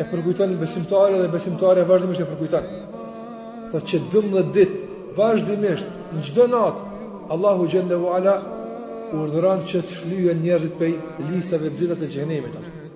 e përkujton besimtari dhe besimtarja vazhdimisht e përkujton. Tha që 12 ditë vazhdimisht në çdo natë Allahu xhelle ue ala urdhëron që të shlyhen njerëzit prej listave të zeza të xhehenemit.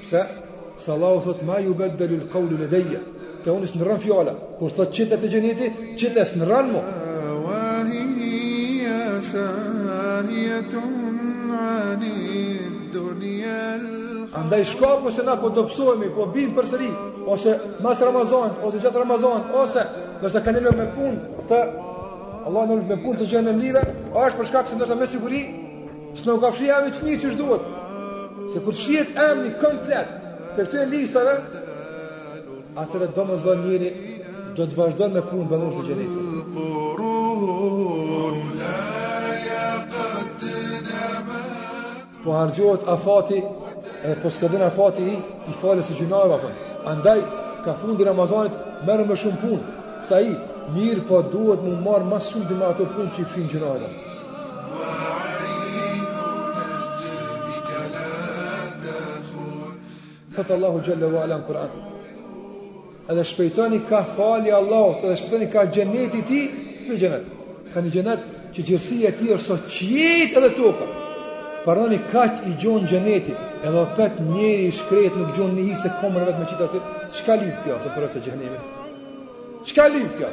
Pse, se Allahu thotë, ma jubeddelul kaulu ledejje, te unë s'ndërron fjala, kur thotë qity te xheneti, qity s'ndërron mo. Andaj shkaku se na po dobësohemi, po bim përsëri, ose mas Ramazanit, ose gjatë Ramazanit, ose nëse kthehemi me punë të haramit, me punë të xhehenemlive, a është për shkak se ndoshta me siguri, S'na u ka fshi emri mirë qysh duhet. Se kur fshihet emri komplet prej këtyre listave, atëherë domosdo njeri do të vazhdojë me punë banorët e xhenetit. Po harxhohet afati, edhe po skadon afati i, i faljes së gjynaheve, pra. Andaj, ka fundi i Ramazanit, merru me shumë punë, sa i, mirëpo duhet me u marrë më së shumti me ato punë që i fshijnë gjynahet. Thotë Allahu Xhelle wa Ala n'Kur'an Edhe shpejtoni ka falja e Allahut Edhe shpejtoni ka xheneti i tij Këtë xhenet Ka një xhenet që gjerësia e tij është sa qiejt edhe toka Pra ani kaq i gjanë xheneti Edhe opet njeri i shkretë nuk gjen një hise, e ka mor vetë me qita të Qka lidhë kjo të prej xhehenemit Qka lidhë kjo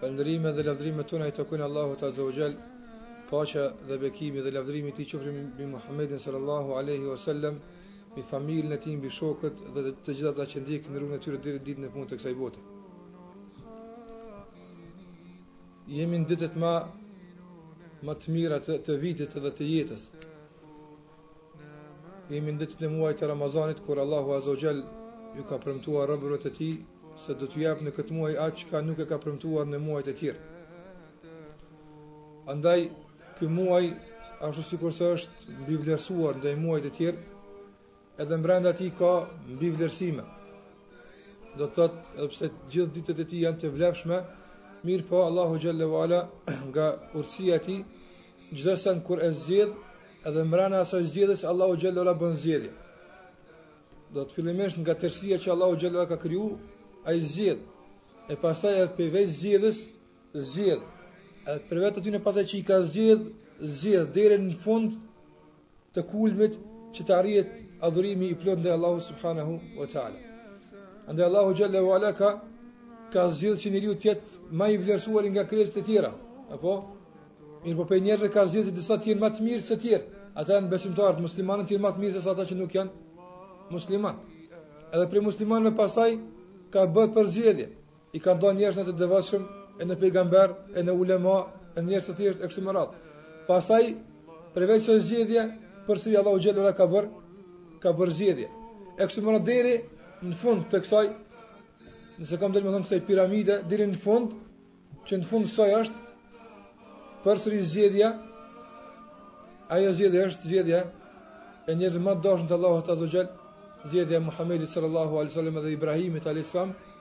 Falënderimet dhe lavdërimet tona i takojnë Allahut Azza wa Jall. Paqja dhe bekimi dhe lavdërimi i tij qofshin mbi Muhammedin sallallahu alaihi wasallam, mbi familjen e tij, mbi shokët dhe të gjithë ata që ndjekin rrugën e tyre deri në ditën e fundit të kësaj bote. Jemi në ditët ma ma të mira të, të vitit dhe të jetës. Jemi në ditët e muajit të Ramazanit kur Allahu Azza wa Jall ju ka premtuar robërve të tij se do t'u japë në këtë muaj atë çka nuk e ka premtuar në muajt e tjerë. Andaj ky muaj ashtu sikurse është mbivlerësuar ndaj muajve të tjerë, edhe brenda tij ka mbivlerësime. Do të thotë edhe pse gjithë ditët e tij janë të vlefshme, mirëpo Allahu Jalla wa Ala nga urtësia e tij Çdo send kur e zgjedh, edhe mrena asaj zgjedhjes Allahu xhelle ue ala bën zgjedhje. Do të fillimisht nga tërësia që Allahu xhelle ue ala ka kriju, ai zgjedh. E pastaj edhe prej zgjedhjes zgjedh. Edhe prej atyne pastaj që i ka zgjedh, zgjedh deri në fund të kulmit që të arrihet adhurimi i plot ndaj Allahut subhanahu wa taala. Andaj Allahu xhalla wa ala ka ka zgjedhur që njeriu të jetë më i vlerësuar nga krijesat e tjera, apo mirëpo prej njerëzve ka zgjedhur disa të jenë më të mirë se të tjerë. Ata janë besimtarët, muslimanët të jenë më të mirë se ata që nuk janë musliman. Edhe prej muslimanëve pasaj ka bërë përzgjedhje. I ka nda në njerëz të devotshëm, e në pejgamber, e në ulema, e në njerëz të thjeshtë e kështu me radhë. Pastaj përveç kësaj zgjedhje, përsëri Allahu xhalla wa ala ka bër, ka bër zgjedhje. E kështu me radhë deri në fund të kësaj, nëse kem dal me thon kësaj piramide deri në fund, që në fund të saj është përsëri zgjedhja. Ajo zgjedhje është zgjedhja e njerëzve më të dashur të Allahut azza xhel, zgjedhja e Muhamedit sallallahu alaihi wasallam dhe Ibrahimit alayhis salam,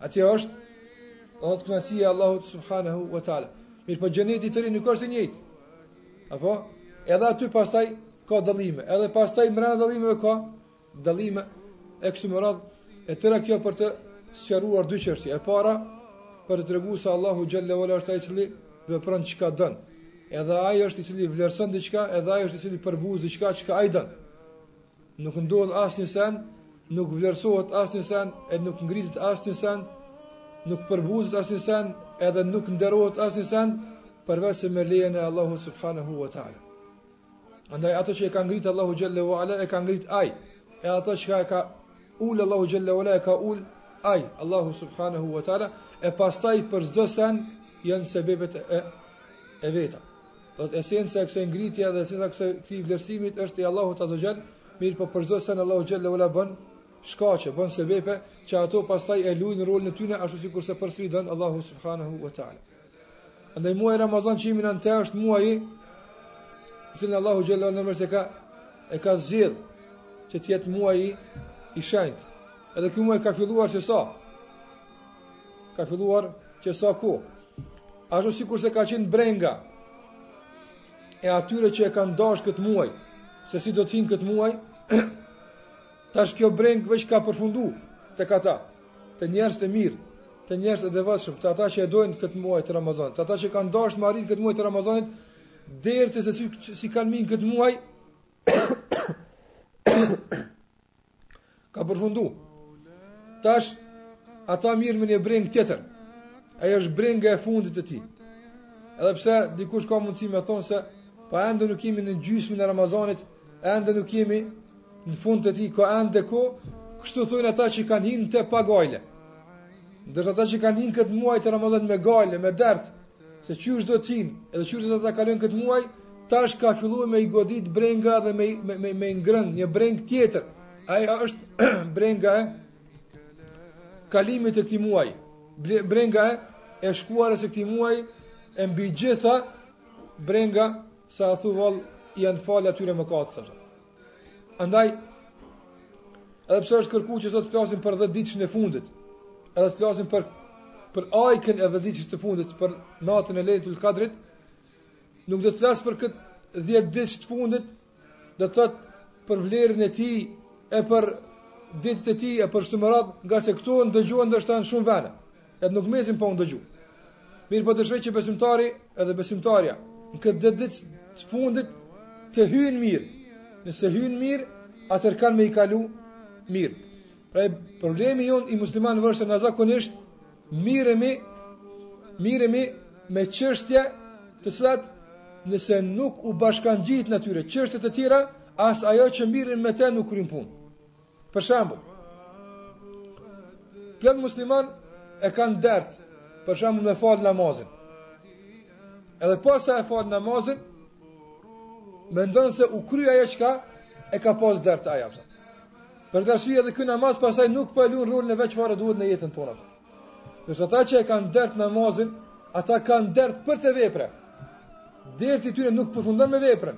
Atje është do të kënaqësia e Allahut subhanahu wa taala. Mirëpo xheneti i tëri nuk është i njëjtë. Apo edhe aty pastaj ka dallime, edhe pastaj mbrenda dallimeve ka dallime e kështu me radhë. E tëra kjo për të sqaruar dy çështje. E para për të treguar se Allahu xhalla wa ala është ai i cili vepron çka don. Edhe ai është i cili vlerëson diçka, edhe ai është i cili përbuz diçka çka ai don. Nuk ndodh asnjë send, nuk vlerësohet asnjë send e nuk ngritet asnjë send, nuk përbuzet asnjë send edhe nuk nderohet asnjë send përveç se me lejen e Allahut subhanahu wa taala. Andaj ato që e ka ngrit Allahu xhalla wa ala e ka ngrit ai. E ato që e ka ul Allahu xhalla wa ala e ka ul ai, Allahu subhanahu wa taala, e pastaj për çdo send janë sebebet e e veta. Do të esenca e kësaj ngritje dhe esenca e kësaj këtij vlerësimit është i Allahut Azza Jall, mirëpo për çdo sen Allahu Jalla Ula bën shkaqe, bën sebebe që ato pastaj e luajnë rolin e tyre ashtu sikur se përsëri don Allahu Subhanahu Wa Taala. Andaj muaji i Ramazanit që jemi në të është muaji i cili Allahu Jalla Ula veç se ka e ka zgjedh që të jetë muaji i shenjtë. Edhe ky muaj ka filluar se sa Ka filluar që sa koh. Ashtu sikurse ka qenë brenga e atyre që e kanë dash këtë muaj, se si do të hinë n'këtë muaj, tash kjo brengë veç ka përfundu tek ata, te njerëzt e mirë, te njerëzt e devotshëm, te ata që e dojnë këtë muaj të Ramazanit, te ata që kanë dash m'e arrit këtë muaj të Ramazanit, dert se si, si kanë me hi n'këtë muaj, Ka përfundu. Tash, ata mirren me një brengë tjetër. Ajo është brenga e fundit të tij. Edhe pse, dikush ka mundësi me thonë se, pa po ende nuk jemi në gjysmën e Ramazanit, ende nuk jemi në fund të tij, ka ende koh, kështu thojnë ata që kanë hinë të pagajle. Ndërsa ata që kanë hi n'këtë muaj të Ramazanit me gajle, me dert, Se qysh do t'hin, edhe qysh do ta kalojnë këtë muaj, tash ka filluar me i godit brenga dhe me me me, me i ngrën një breng tjetër. Ajo është brenga e kalimit të këtij muaji. Brenga e e shkuarës së këtij muaji e mbi të gjitha brenga se a thu vallë a janë falë ato mëkatet Andaj, edhe pse është kërku që sot të flasim për 10 ditëshin e fundit, edhe të flasim për, për ajken e 10 ditëshit të fundit, për natën e Lejletul Kadrit, nuk do të flas për këtë 10 ditësh të fundit, do të thot për vlerën e tij, e për ditët e tij, e për shpërblimet, ngase këto i dëgjoni ndoshta në shumë vene. Edhe nuk besoj po me dëgju. Mirëpo dëshiroj që besimtari edhe besimtarja në këtë dhjetëditësh të fundit të hyjnë mirë. Nëse hyjnë mirë, atëherë kanë me i kalu mirë. Pra problemi jonë i muslimanëve është se zakonisht merremi, merremi me qështje të cilat nëse nuk u bashkangjiten atyre qështje të tjera, as ajo që merrem me te nuk kryn punë. Për shembull, plot musliman e kanë dert, për shembull me fal namazin. Edhe pas sa e fal namazin, mendon se u kry ajo çka e ka pas dert ai. Për këtë arsye edhe ky namaz pasaj nuk po e luan rolin e vet çfarë duhet në jetën tonë. Ndërsa ata që e kanë dert namazin, ata kanë dert përtej veprës. Derti i tyre nuk përfundon me veprën.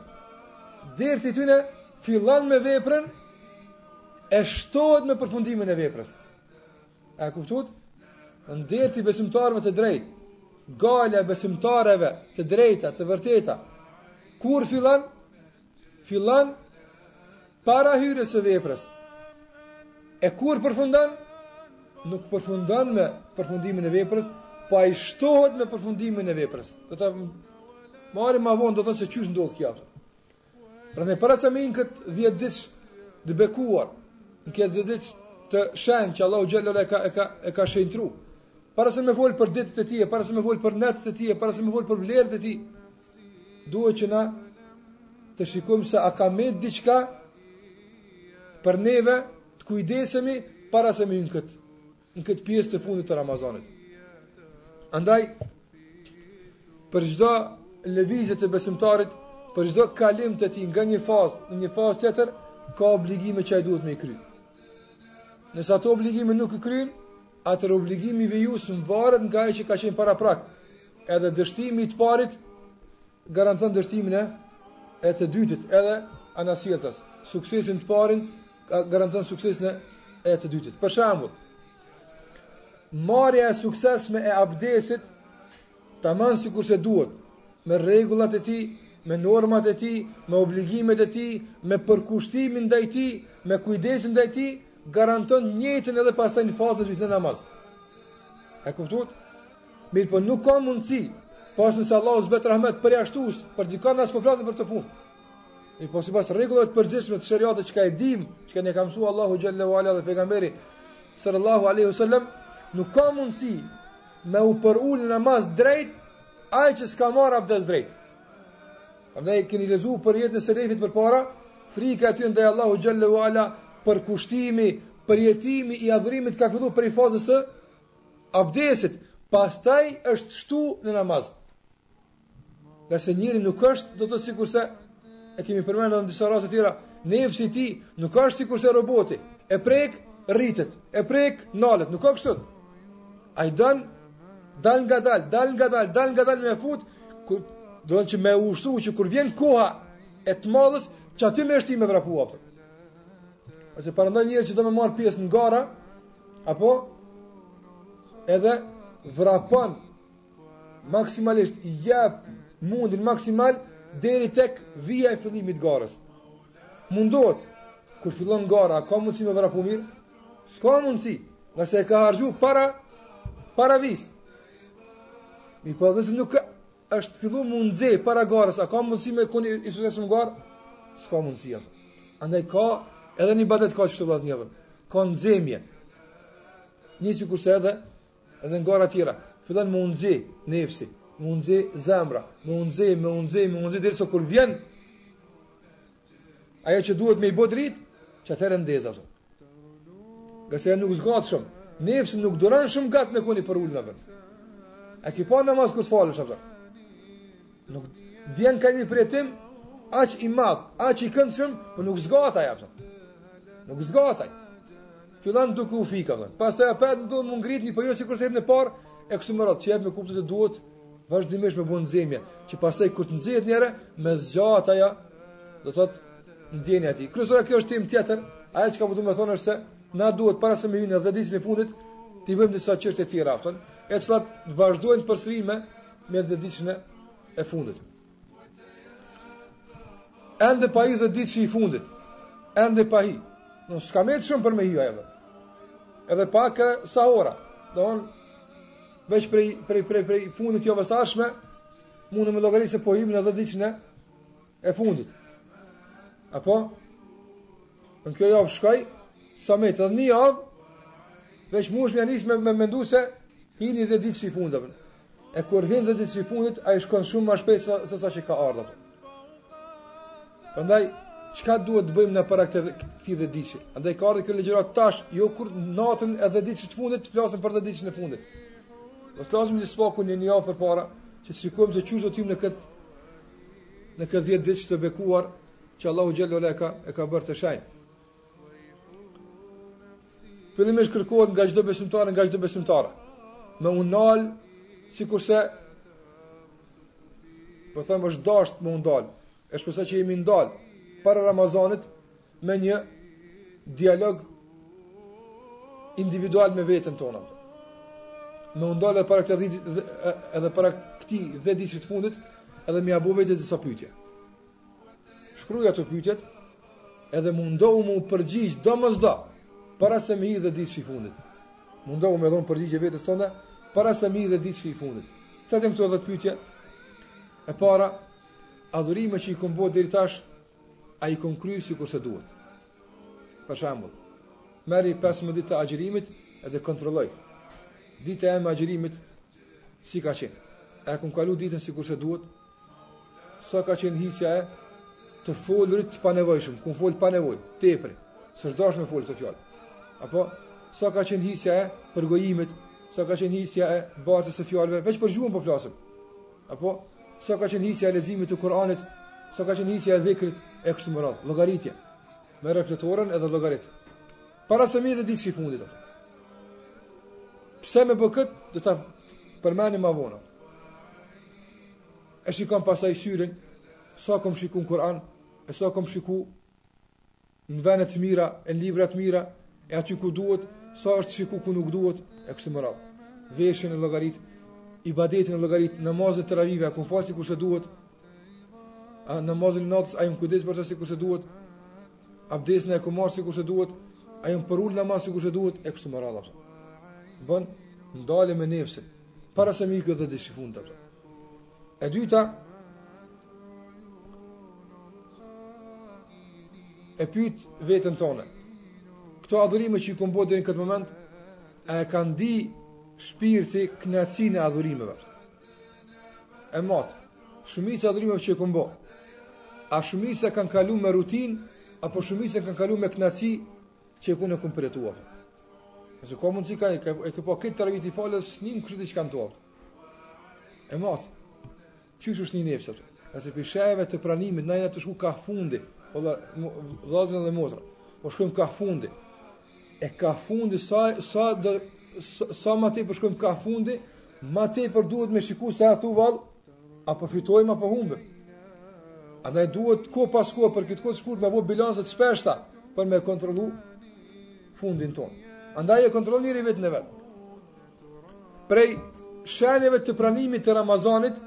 Derti i tyre fillon me veprën e shtohet me përfundimin e veprës. A kuptuat? Derti i besimtarëve të drejtë, gajla e besimtareve të drejta, të vërteta. Kur fillon? Fillon para hyrjes së veprës. E kur përfundon? Nuk përfundon me përfundimin e veprës, po ai shtohet me përfundimin e veprës. Do ta marrim më vonë do të thotë se qysh ndodh kjo. Prandaj para se me hi n'kët 10 ditë të bekuar, në këtë 10 ditë të shenjtë që Allahu xhel-le shanuhu e ka e ka e ka shenjtëru. Para se me fol për ditët e tij, para se me fol për natët e tij, para se me fol për vlerat e tij, duhet që na të shikojmë se a ka met diçka për neve të kujdesemi para se me in kët. në këtë pjesë të fundit të Ramazanit. Andaj, për çdo lëvizje të besimtarit, për çdo kalim të tij nga një fazë në një fazë tjetër, ka obligime që ai duhet me i kry. Nëse ato obligime nuk i kryen, atëherë obligimi vijues varet nga ai që ka qenë paraprak. Edhe dështimi i të parit garanton dështimin e, e të dytit, edhe anasjelltas. Suksesi i të parit garanton suksesin e të dytit. Për shembull, marrja e suksesshme e abdesit taman sikurse duhet, me rregullat e tij, me normat e tij, me obligimet e tij, me përkushtimin ndaj tij, me kujdesin ndaj tij, garanton njëjtën edhe pasaj në fazën e dytë në namaz. E kuptuat? Mirëpo nuk ka mundësi. Pos nëse Allahu zbret rahmet, përjashtues, për dikon, s'po flasim për atë punë. Mirëpo sipas rregullave të përgjithshme të sheriatit çka e dimë, çka na ka mësu Allahu xhele ue ala dhe pejgamberi, salallahu alejhi ue selem, nuk ka mundësi me u përul në namaz drejt, ai që s'ka marrë abdes drejt. Andaj keni lezu për jetën e selefit përpara, frika e tyne ndaj Allahut xhele ue ala, përkushtimi, përjetimi i adhurimit ka fillu prej fazës së abdesit, pastaj është shtu në namaz. Ngase njeri nuk është, do të thotë sikurse e kemi përmendur në disa raste tjera, nefsi i tij nuk është sikurse roboti, e prek, dhezet, e prek, nalet, nuk është ashtu. Ai don dalngadal, dalngadal, dalngadal me fut, do thotë që me ushtu që kur vjen koha e të madhës, që aty me shti me vrapu apet. Ose paramendoje njerin që do me marrë pjesë në gara, apo edhe vrapon maksimalisht i jep mundin maksimal deri tek vija e fillimit të garës. Mandej kur fillon gara, a ka mundësi me vrapu mirë? S'ka mundësi, ngase e ka harxhu para, para vijës. Mirëpo edhe nëse nuk është fillu me u nxe para garës, a ka mundësi me konë i suksesshëm në garë? S'ka mundësi. Andaj ka, edhe në ibadet ka, që të flas ty. Ka nxemje. Njësikurse edhe, Edhe në gara tjera, fillon me u nxe nefsi, me u nxe zemra, me u nxe, me u nxe, me u nxe, derisa kur vjen, ajo që duhet me i bo dritë, që atëherë ndeza, përdo. Ngase nuk zgat shumë, nefsi nuk duron shumë gatë me konë i përulun në vërë. A e ki pa n'namaz kur të falesh, përdo. Të vjen ka një përjetim aq i madh, aq i këndshëm, por nuk zgat ajo. Nuk zgat ajo. Fillon duke u fikë. Pastaj apet ndodh me u ngritë, po jo sikurse në t'parën e kështu me radhë, që me kuptu se duhet vazhdimisht me bo nxemje, që pastaj kur të nxehet njeri me zgjat ajo, do thot ndjenja e tij. Kryesorja kjo është temë tjetër, ajo çka po du me thonë është se na duhet para se me hy në dhjetëditshin e fundit, t'i vëmë disa çështje të tjera afër, të cilat të vazhdojnë përsërime me dhjetëditëshin e fundit. Ende pa hi dhjetëditëshi i fundit. Ende pa i. Në s'ka me të shumë për me hija edhe. Edhe pak e sa ora. Dhe onë, veç prej, prej, prej, prej fundit javës ardhshme, mund me llogarit se po hin në dhjetëditëshin e fundit. Apo? Në kjo javë shkoi, sa met edhe një javë, veç munesh me ja nis me, me mendu se hini dhjetëditëshi i fundit. E kur hyn dhjetëditëshi i fundit, ai shkon shumë më shpejt se sa që ka ardhur. Prandaj, çka duhet të bëjmë ne para këtij këtij dhjetëditëshi? Andaj ka ardhur kjo ligjëratë tash, jo kur natën e dhjetëditëshit të fundit të flasim për dhjetëditëshin e fundit. Do të flasim më së paku një një javë përpara, që të shikojmë se ku do të jemi në këtë në këtë 10 ditë të bekuar që Allahu xhele ue ala ka e ka bërë të shenjtë. Fillimisht kërkohet nga çdo besimtar nga çdo besimtare. Me u nal sikurse po them është dashur të me u ndal. Sikurse që jemi ndal para Ramazanit me një dialog individual me veten tonë. Me u ndal edhe para këtij edhe para këtij 10 ditëshi të fundit, edhe me ja bo vetes disa pyetje. Shkruji këto pytjet edhe mundohu m'u përgjigj domosdo para se me hi dhjetëditëshi i fundit. Mundohu me dhonë përgjigje vetes tënde para se me hi dhjetëditëshi i fundit. Cilat janë këto dhjetë pytje? E para, adhurimet që i kom bo deri tash, a i kom kry sikurse duhet. Për shambull, merri 15 ditë të agjërimit edhe kontrolloji. Dita jeme e agjërimit si ka qenë. A e kom kalu ditën sikurse duhet? Sa ka qenë hisja e të folurit të panevojshëm, kom fol pa nevojë, tepër. S'është dashur me fol këtë fjalë. Apo sa ka qenë hisja e përgojimit, sa ka qenë hisja e bartjes së fjalëve, veç për gjuhën po flasim. Apo sa ka qenë hisja e leximit të Kuranit, sa ka qenë hisja e dhikrit e kështu me radhë, llogarite. Merre fletoren edhe llogarit. Para se me hi dhjetëditëshi i fundit. Pse me bë këtë, do ta përmenim më vonë. e shikon pasaj syrin, sa kom shiku në Kur'an, e sa kom shiku në vene të mira, e në libra të mira, e aty ku duhet, sa është shiku ku nuk duhet, e kështu me radhë. Veshin e llogarit, ibadetin e llogarit, namazin e teravive, a kom falë sikurse duhet, a namazin e natës, a jam kujdes për të sikurse duhet, abdesin e kom marrë sikurse duhet, a jam përulë në namaz sikurse duhet, e kështu me radhë. Bën, ndale me nefsin, Para se me hy dhjetditshi i fundit. E dyta, e pyt veten tonë. Këto adhurime që i kom bo deri në këtë moment, a e ka ndi shpirti knaqsin e adhurimeve. Domethanë, shumica e adhurimeve që i kom bo, a shumica kanë kalu me rutin, apo shumica kanë kalu me knaqsi Çka unë kom përjetuar. Nëse ka mundësi ka e ka e ka pa këtë tre viti falës snin kush di çka ndodh. E mot. Çish është një nefsat. Se prej shenjave të pranimit andaj tu shku ka fundi. Valla vllazën dhe motra. Po shkojm ka fundi. E ka fundi sa sa do sa, sa më tepër shkojm ka fundi, më tepër duhet me shikuar se a thu vallë, A po fitojmë apo humbim? Andaj duhet koh pas kohe për këtë kohë të shkurt me bë bilance të shpeshta për me kontrollu fundin ton. Andaj e kontrollon njeriu veten e vet. Prej shenjave të pranimit të Ramazanit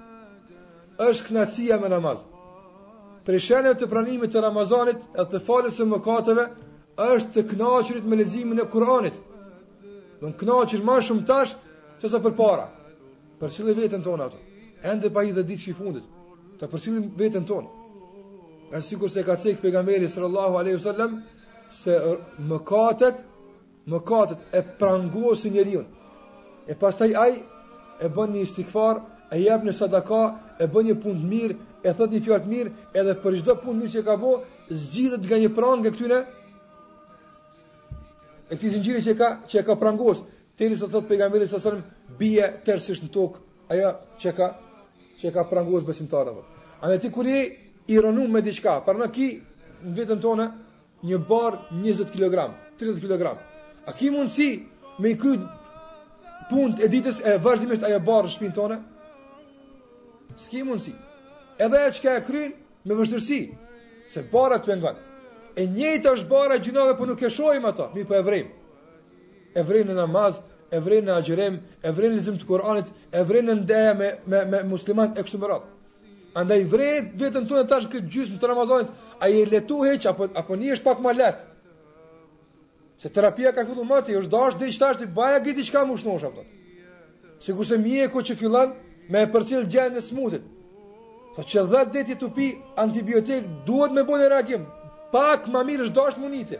është kënaqësia me namaz. Prej shenjave të pranimit të Ramazanit e të faljes së mëkateve është të kënaqurit me leximin e Kuranit. Do të kënaqesh më shumë tash sesa përpara. Përcilli veten tonë ato. Ende pa hy dhjetditshi i fundit. Të përcillim veten tonë. E sikurse ka cekë pejgamberi sallallahu alejhi sallam, se mëkatet, mëkatet e prangosin njeriun. E pastaj aj, e bën një istigfar, e jep një sadaka, e bën një punë të mirë, e thot një fjalë të mirë, edhe për çdo punë mirë që ka bo, zgjidhet nga një prangë e këtyre, e këtij zingjiri që ka, që ka prangos, Derisa thot pejgamberi alejhi selam bie tërësisht në tokë, ajo që ka që ka prangos besimtarin. A ti kur je i rënduar me diçka, për në ki në veten tonë një barrë 20 kg, 30 kg. A ki mundsi me i kry punt e ditës e vazhdimisht ajo barrë në shpinë tonë? Ski mundsi. Edhe ajo që e kryen me vështirësi, se barra të pengon. E njëjtë është barra e gjynaheve, po nuk e shohim ato, mirëpo e vrejmë. e vren në namaz, e vren në agjërim, e vren në lexim të Kur'anit, e vren në ndeja me, me, me muslimanët e kështu me radhë. Andaj vreje veten tonë tash këtë gjysmë të Ramazanit, a je lehtu hiç apo a po ndjehesh pak më lehtë. Se terapia ka filluar ma ti, është dash deri tash ti bajagi diçka më shnosh apo. Sikurse mjeku që fillon me e përcjell gjendjen e t'smutit. Po qe 10 ditë tu pi antibiotik duhet me bënë reagim. Pak më mirë është dash m'u ni ti.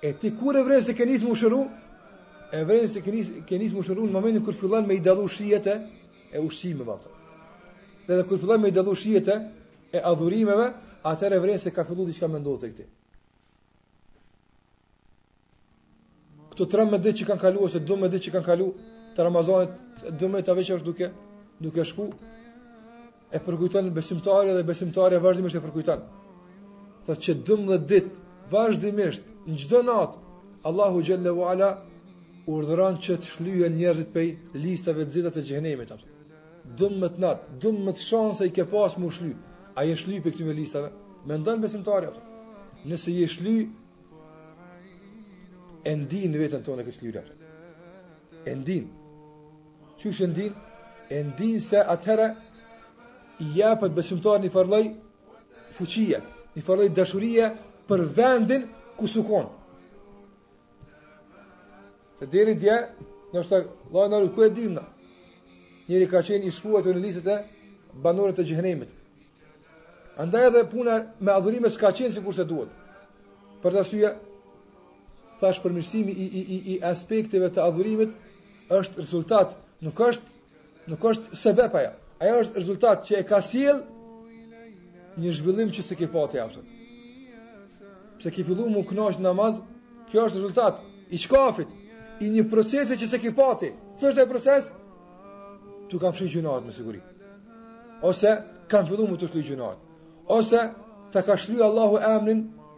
E ti kur e vren se ke nisë më shëru? E vren se ke nisë, ke nisë më shëru në momentin kur fillon me i dallu shijet e ushqimeve apo. Dhe dhe kur fillon me i dallu shijet e adhurimeve, atëherë e vren se ka fillu diçka me ndodhë te ti. Këto trembëdhjetë ditë që kanë kalu, ose dymbëdhjetë ditë që kanë kalu, të Ramazanit, dymbëdhjetë veç është duke, duke shku, e përkujton besimtari dhe besimtarja vazhdimisht e përkujton. Thot që 12 ditë vazhdimisht në çdo natë Allahu xhelle ue ala urdhëron që të shlyhen njerëzit prej listave të zeza të xhehenemit. 12 natë, 12 shanse i ke pas m'u shly. A je shly prej këtyre listave? Mendon besimtari atë. Nëse je shly e ndin veten tënde që je shly. E ndin. Qysh e ndin? E ndin se atëherë i jepet besimtarit një farë lloj fuqie, një farë lloj dashurie për vendin ku shkon. Se deri dje, në është ta në ku e dimë ne? Njeri ka qenë i shkruar në listët e banorëve të xhehenemit. Andaj edhe puna me adhurime s'ka qenë si kurse duhet. Për atë arsye, Thashë përmirësimi i, i, i, i aspekteve të adhurimit është rezultat, nuk është, nuk është sebep aja. Aja është rezultat që e ka sjell një zhvillim që s'e ke pa ti asnjëherë. Pse ke fillu m'u knaq në namaz, kjo është rezultat i çkafit, i një procesi që s'e ke pa ti. Ç'është ai proces? T'u kanë shly gjynahet me siguri. Ose kanë fillu me t'u shly gjynahet. Ose ta ka shly Allahu emnin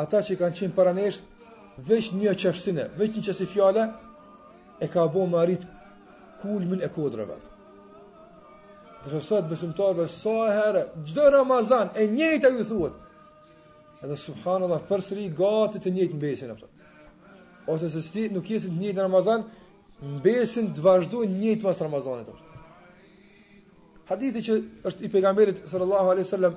Ata që kanë qenë para nesh veç një qësi ne, veç një qësi fjale i ka bo me arrit kulmin e kodrave. Dhe sot besimtarëve sa herë çdo Ramazan e njëjta ju thuhet. Edhe subhanallahu përsëri gati të njëjtë mbesin apo. Ose edhe nuk jesin të njëjtë n'Ramazan, mbesin të vazhdojnë njëjtë pas Ramazanit. Hadithi që është i pejgamberit sallallahu alaihi wasallam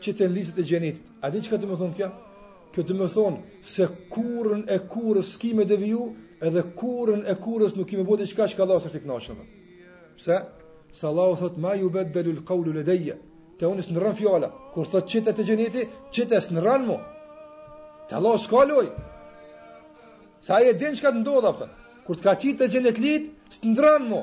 që te listat e xhenetit. A di çka do me thonë kjo? Kjo do me thonë se kurrën e kurrës s'ki me deviju, edhe kurrën e kurrës nuk ki me bo diçka çka Allahu s'është i knaqshëm. Pse? Se Allahu thotë, ma jubeddelul kaulu ledejje, te unë s'ndrron fjala, kur thotë qita te xheneti, qita s'ndrron mo. Te Allahu s'ka lojë. Se ai e din çka do t'ndodhë, pëtën. Kur të ka qitë te xhenetlitë, s'ndrron mo.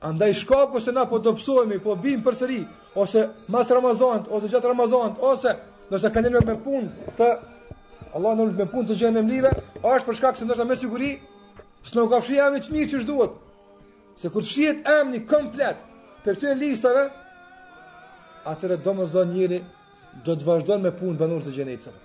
Andaj shkaku se na po dobësohemi, po bim përsëri ose mas Ramazanit ose gjatë Ramazanit ose do të kalojmë me punë të Allahu na me punë të xhehenemlive, është për shkak se ndoshta me siguri s'na u ka fshi emni mirë qysh duhet. Se kur shihet emri komplet prej këtyre listave, atëherë domosdoshmë njeri do të vazhdon me punë banorëve të xhenetit.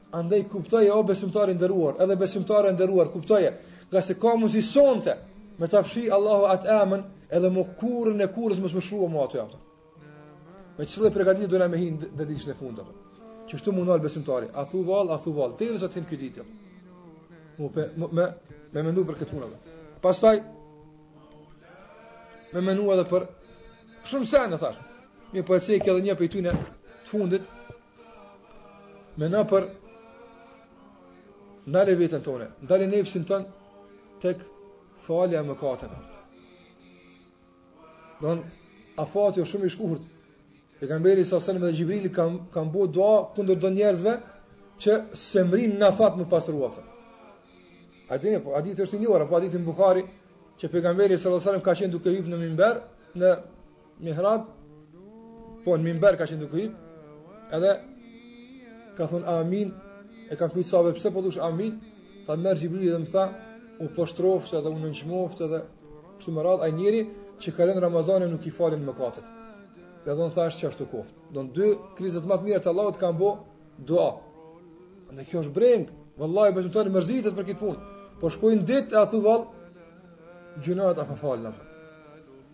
Andaj kuptoje o besimtar i nderuar, edhe besimtare e nderuar, kuptoje, nga se ka mundësi sonte me ta fshi Allahu atë emën, edhe më kurrën e kurrës mos me shru më atë atë. Me çdo përgatitje dona me hin dhetëshin e fundit. Që do mu ndal besimtari, a thu vall, a thu vall, deri sa të hin këto ditë. Mo pe me me, me mendu për këtë punë. Pastaj me mendu edhe për shumë sene thash. Mirëpo e cek edhe një prej tyne të fundit, Me në për Ndale vetën tone Ndale nefësin tën Tek falja më katën Don A fati o shumë i shkuhurt E kam beri sa sënë me dhe Gjibrili Kam, kam bo dua kundër do njerëzve Që se mërin në fat më pasrua të A di një po A di të është një njëra Po a di të në Bukhari Që pegamberi sa sënë ka qenë duke hypë në mimber Në Mihrab, po në mimber ka qenë duke hyp edhe ka thonë amin, e kanë pyt sahabët pse po thush amin, tha m'erdh Xhibrili dhe më tha, u poshtroftë dhe u nënçmoftë dhe kështu me radhë, ai njeri që kalon Ramazani e nuk i falen mëkatet. Edhe unë thashë ashtu qoftë. Dhe në dy krijesat ma të mira të Allahut kanë bo dua. Andaj kjo është brengë, vallahi, më shumë të mërzitet për këtë punë. Po shkojnë ditët e a thu vallë, gjynahet a po falen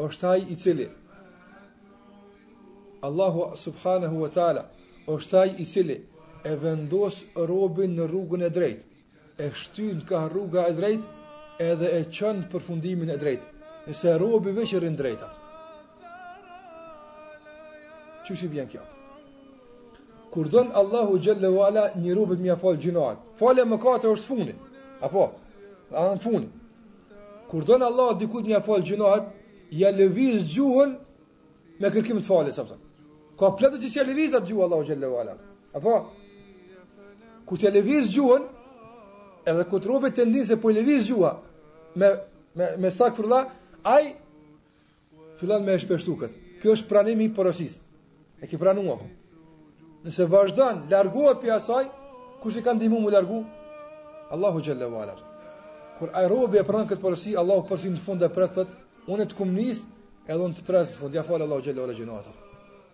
Është ai i cili Allahu subhanahu wa taala është ai i cili e vendos robin në rrugën e drejtë, e shtyn ka rruga e drejtë edhe e çon përfundimin e drejtë. Nëse robi veç rrin drejt. Qysh vjen kjo? Kur don Allahu xhele ue ala një robit m'ja fal gjynahet. Falja e mëkateve është fundi. Apo, anë fundi. Kur don Allah dikujt m'ja fal gjynahet, ja lëviz gjuhën me kërkim të faljes apo. Ka plot që ja lëviz atë gjuhë Allahu xhele ue ala. Apo kur të lëviz gjuhën, edhe kur robi e ndin se po lëviz gjuha me me me estagfirullah, ai Fillon me e shpeshtu këtë. Kjo është pranimi i porosisë. E ki pranu a. Nëse vazhdon, largohet prej asaj, kush i ka ndimu mu largu? Allahu xhele ue ala. Kur ai robi e pranon këtë porosi, Allahu përsëri në fund e pret atë, unë të kom nis edhe unë të pres në fund, ja fal Allahu xhele ue ala gjynahet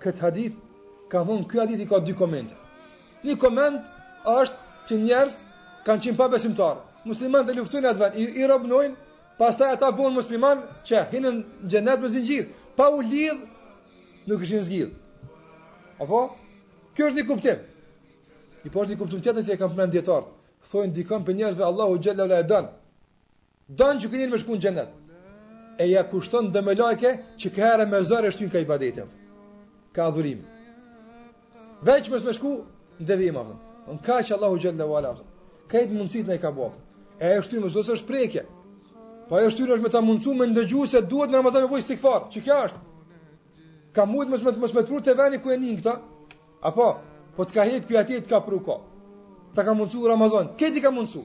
Këtë hadith ka thonë ky hadith i ka dy komente. Një koment është që njerëz kanë qenë pabesimtarë. Muslimanët e luftojnë atë vend, i, i robnojnë, pastaj ata bëhen muslimanë që hinën në xhenet me zinxhir, pa u lidh nuk ishin zgjidh. Apo? Kjo është një kuptim. Mirëpo është një kuptim tjetër që e kanë përmend dijetarët. Thonë dikon prej njerëzve Allahu xhele ue ala e don. Don që ky njeri me shku në xhenet. E ja kushton edhe melaike që ka herë me zor e shtyn ka ibadetet. Ka adhurim. Veç mos me shku në devijim, a kupton. Në ka që Allahu xhel-le ue ala, a kupton. Ka i të mundësit në i ka bo, a kupton. E e shtynë mësë do së është preke. Pa po e shtynë është me ta mundësu me ndëgju se duhet në Ramazan me boj istigfar. Që kja është? Ka mujtë mos me, mos me të pru te veni ku e nin këta? Apo? Po të ka hekë pi atje të ka pru ka. Ta ka mundësu Ramazan. Këtë ta ka mundësu.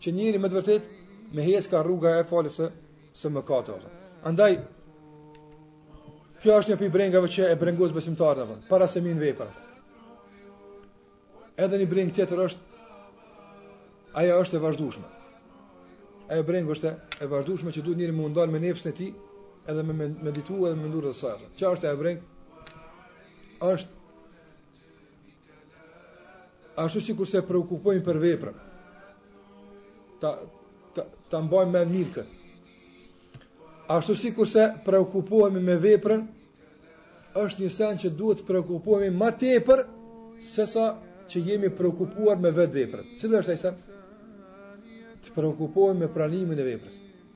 Që njeri me të vërtet me hec ka rruga e faljes së së mëkateve. Andaj kjo është një pi brengave që e brengos besimtarët apo parasysh në vepra. Edhe një breng tjetër është ajo është e vazhdueshme. Ajo breng është e vazhdueshme që duhet njeri m'u ndal me nefsin e tij edhe me medituar edhe me menduar rreth saj. Çfarë është ajo breng? Është Ashtu sikurse preokupohemi për veprën, ta, ta, ta mbajmë men mirë këtë. Ashtu sikurse preokupohemi me veprën, është një sen që duhet të preokupohemi ma tepër, sesa që jemi preokupuar me vetë veprën. Cili është ai sen? Të preokupohemi me pranimin e veprës.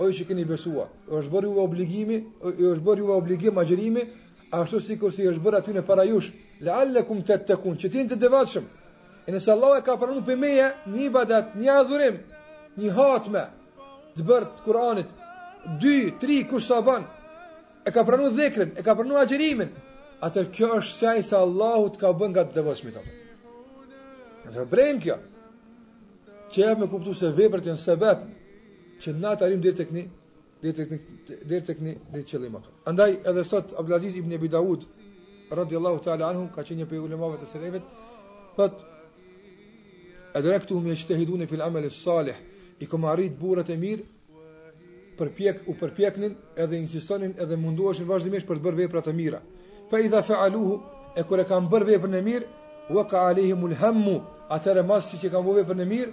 O ju që keni besuar, ju është bërë juve obligimi, ju është bërë juve obligim agjërimi, ashtu sikur se u është bërë atyre para jush, la'allakum tattaqun, që të jeni të devotshëm. E nëse Allahu e ka pranuar prej meje një ibadet, një adhurim, një hatme të bërë të Kur'anit, 2, 3 kush sa bën, e ka pranuar dhikrin, e ka pranuar agjërimin, atëherë kjo është shenjë se Allahu të ka bërë nga të devotshmit apo. Një tjetër breng kjo, që e me kuptu se veprat janë sebep, Që na të arrijmë dhe të këni, dhe të këni, dhe të këni, dhe të qëllime. Andaj edhe sot, Abdelaziz ibn Ebi Dawud, radiallahu ta'ala anhum, ka qenë një prej ulemave të selefit, thot, edrektuhum jexhtehidune fil amel salih, i kom arrit burat e mirë, përpjek, u përpjeknin edhe insistonin edhe mundoheshin vazhdimisht për të bërë vepra të mira. Fa idha fa'aluhu, e kur e kanë bërë veprën e mirë, waqa alejhim alhammu atëherë masi që e kanë bërë veprën e mirë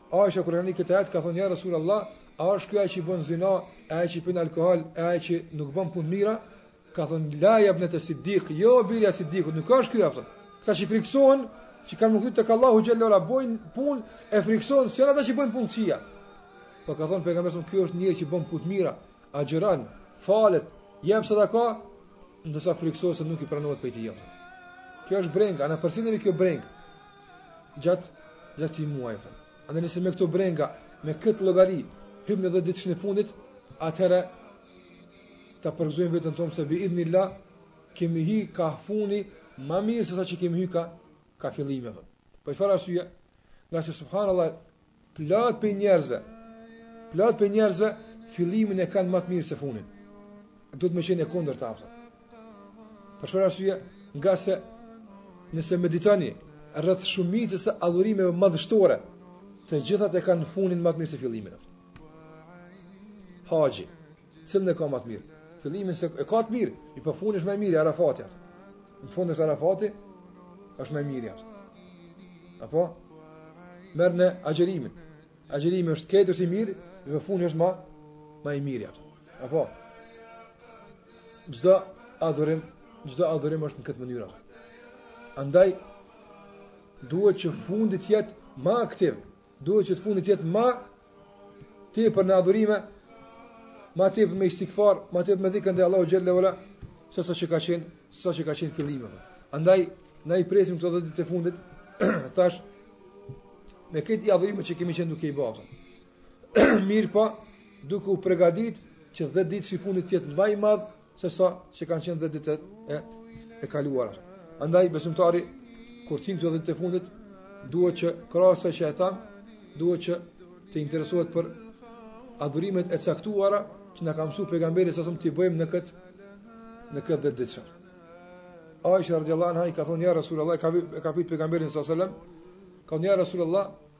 Aisha kur e nin këtë ajet ka thonë ja Rasul Allah, a është ky ai që bën zinë, ai që pin alkool, ai që nuk bën punë të mira? Ka thonë la ja binte Siddiq, jo bija e Siddiqut, nuk është ky apo. Kta që friksohen që kanë me u kthy tek Allahu xhel-le ue ala bojn pun e friksohen s'janë ata që bojn punë të kqija. Po ka thonë pejgamberi se ky është njeri që bën punë të mira, agjëron, falet, jep sadaka, ndërsa friksohet se nuk i pranohet prej tij ajo. Kjo është breng, a na përshin neve kjo breng. gjatë gjatë këtij muaji. Andaj nëse me këto brenga, me këtë llogari, hymë në 10 ditëshin e fundit, atëherë ta përgëzojmë vetën tonë se bi idhnillah kemi hy ka funi më mirë se sa që kemi hy ka ka fillimi apo. Për çfarë arsye? Ngase subhanallahu Plot prej njerëzve, plot prej njerëzve fillimin e kanë më të mirë se fundin. Duhet me qenë e kundërta apo. Për çfarë arsye? Nga se nëse meditoni rreth shumicës së adhurimeve madhështore, të gjithat e kanë fundin më të mirë se fillimin. Haxhi, Cilën e ka më të mirë? Fillimin se e ka të mirë, mirëpo fundi është më i miri Arafati atë. Në fund është Arafati, është më i miri atë. Apo merrni agjërimin. Agjërimi është këtë është i mirë, mirëpo fundi është më më i miri atë. Apo çdo adhurim, çdo adhurim është në këtë mënyrë. Andaj duhet që fundi të jetë më aktiv, Duhet që të fundi të jetë më tepër në adhurime, më tepër me istighfar, më tepër me dhikër te Allahu xhel-le ve ala, se sa që ka qenë, se sa që ka qenë fillimi. Andaj na i presim këto 10 ditë të fundit, tash me këto adhurime që kemi qenë duke i bërë. Mirëpo, duke u përgatit që 10-ditëshi i fundit të jetë më i madh se sa që kanë qenë 10 ditët e, e kaluara. Andaj, besimtari, kur t'vijn 10 të fundit, duhet që krahas që e thamë, duhet që të interesohet për adhurimet e caktuara që na ka mësu pejgamberi sallallahu alejhi ve selem të bëjmë në këtë në këtë 10-ditësh. Aisha radiallahu anha i ka thonë ja Rasulullah e ka pyet pejgamberin sallallahu alajhi wasallam ka thonë ja Rasulullah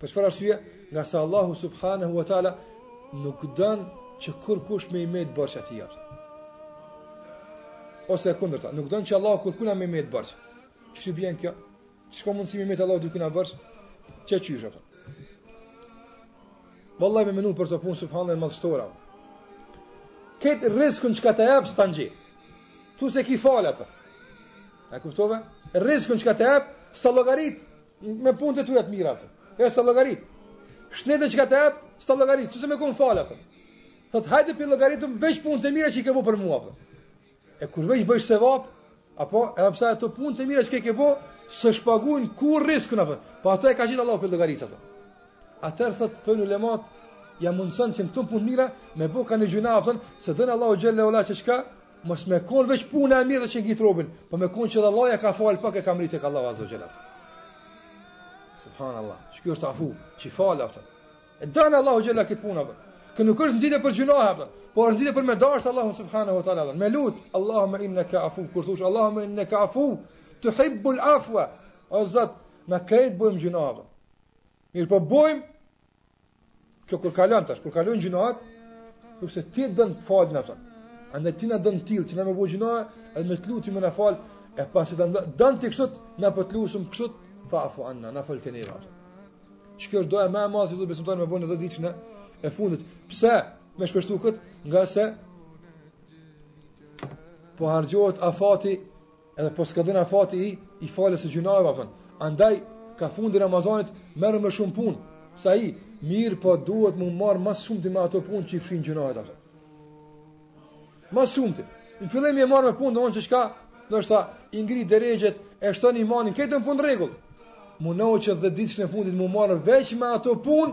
Për çfarë arsye? Ngase Allahu subhanahu wa taala nuk don që kurkush me i met borxh atij. Ose e kundërta, nuk don që Allahu kurkujna me i met borxh. Qy bën kjo? Çka mundet me i met Allahu dikujna borxh? Qe qysh apo? Vallahi me menu për kto punë subhanallahu madhshtore. Kët rizkun që ka t'jep s'ta nxjerr. Thu se e ki fal atë. A kuptove? Rizkun që ka t'jep s'e llogarit Me punë të tuja të mira atë. E s'e llogarit. Shnetën që ka t'jep, s'e llogarit, thu se me kon fal atë. Thot hajde po i llogaritim veç punë të mira që i ke bo për mua atë. E kur veç bësh sevap, apo edhe pse ato punë të mira që ke ke bo, s'e shpagujn kurrë rizkun atë. Po atë s'e ka qit Allahu për llogarit atë. Atëherë thot thon ulemat, ia mundson që këto punë mira me bo kanj gjynah atë, se don Allahu xhel-le ve ala që çka Mos me kon veç puna e mirë që e ngjit robin, po me kon që dhe Allah e ka fal pak e ka mrit tek Allahu azza ve xhel. Subhanallah. Çka është afu? Që fal atë? E don Allahu xhel-le kët punë apo? Kjo nuk është nxitje për gjynahe apo? Po është nxitje për me dash Allahu subhanahu wa taala. Me lut, Allahumma innaka afu. Kur thush Allahumma innaka afu, tuhibbu al-afwa. O Zot, na krejt bëjmë gjynahe. Mirëpo bëjmë Kjo kur kalon tash, kur kalon gjynahe, nëse ti don t'i falësh tanë. Andaj ti na don të tillë, që na me bo gjynahe, edhe me të lutë e me na falë, e pasi ti e don ti kështu, na po të lusim kështu, fa'fu anna, na fal ti neve. Kjo është duaja ma e madhe, që duhet besimtari me bo në dhjetë ditët e fundit. Pse me shpeshtu këtë? Ngase po harxhohet afati Edhe po skadon afati i i faljes së gjynaheve apo. Andaj ka fundi Ramazanit merr më shumë punë. Mirëpo duhet me marrë më së shumti me ato punë që i fshin gjynahet apo. Më së shumti. Në fillim u marrë me punë që don çka, do të thotë i ngri deregjet e shton imanin, këto punë në rregull. Mirëpo 10 ditëshin e fundit me u marrë veç me ato punë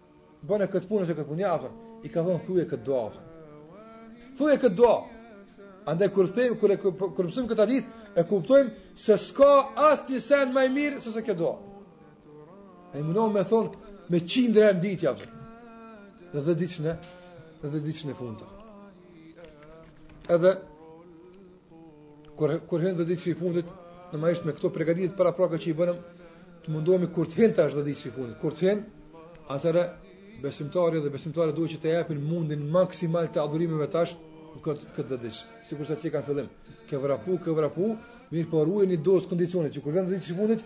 Bëne këtë punë ose këtë punë, jo, po i ka thonë thuje këtë dua, apo. Thuje këtë dua. Andaj kur themi kur e kur mësojmë këtë hadith, e kuptojmë se s'ka asnjë sen më i mirë se sa kjo dua. Ai mundohu me thonë me qindra e mijëra, apo. Në dhe diqën e, në dhjetëditëshin e fundit. Edhe Kur kur hyn dhjetëditëshi i fundit, normalisht me këto përgatitje paraprake që i bënëm, të mundohemi kur të hyn tash dhjetëditëshi i fundit. Kur të hyn, atëherë besimtari dhe besimtarja duhet që të japin mundin maksimal të adhurimeve tash në këtë këtë dhjetëditësh. Sikurse ti ka fillimi, ke vrapu, ke vrapu, mirëpo ruje një dozë të kondicionit që kur vjen dhjetëditëshi i fundit,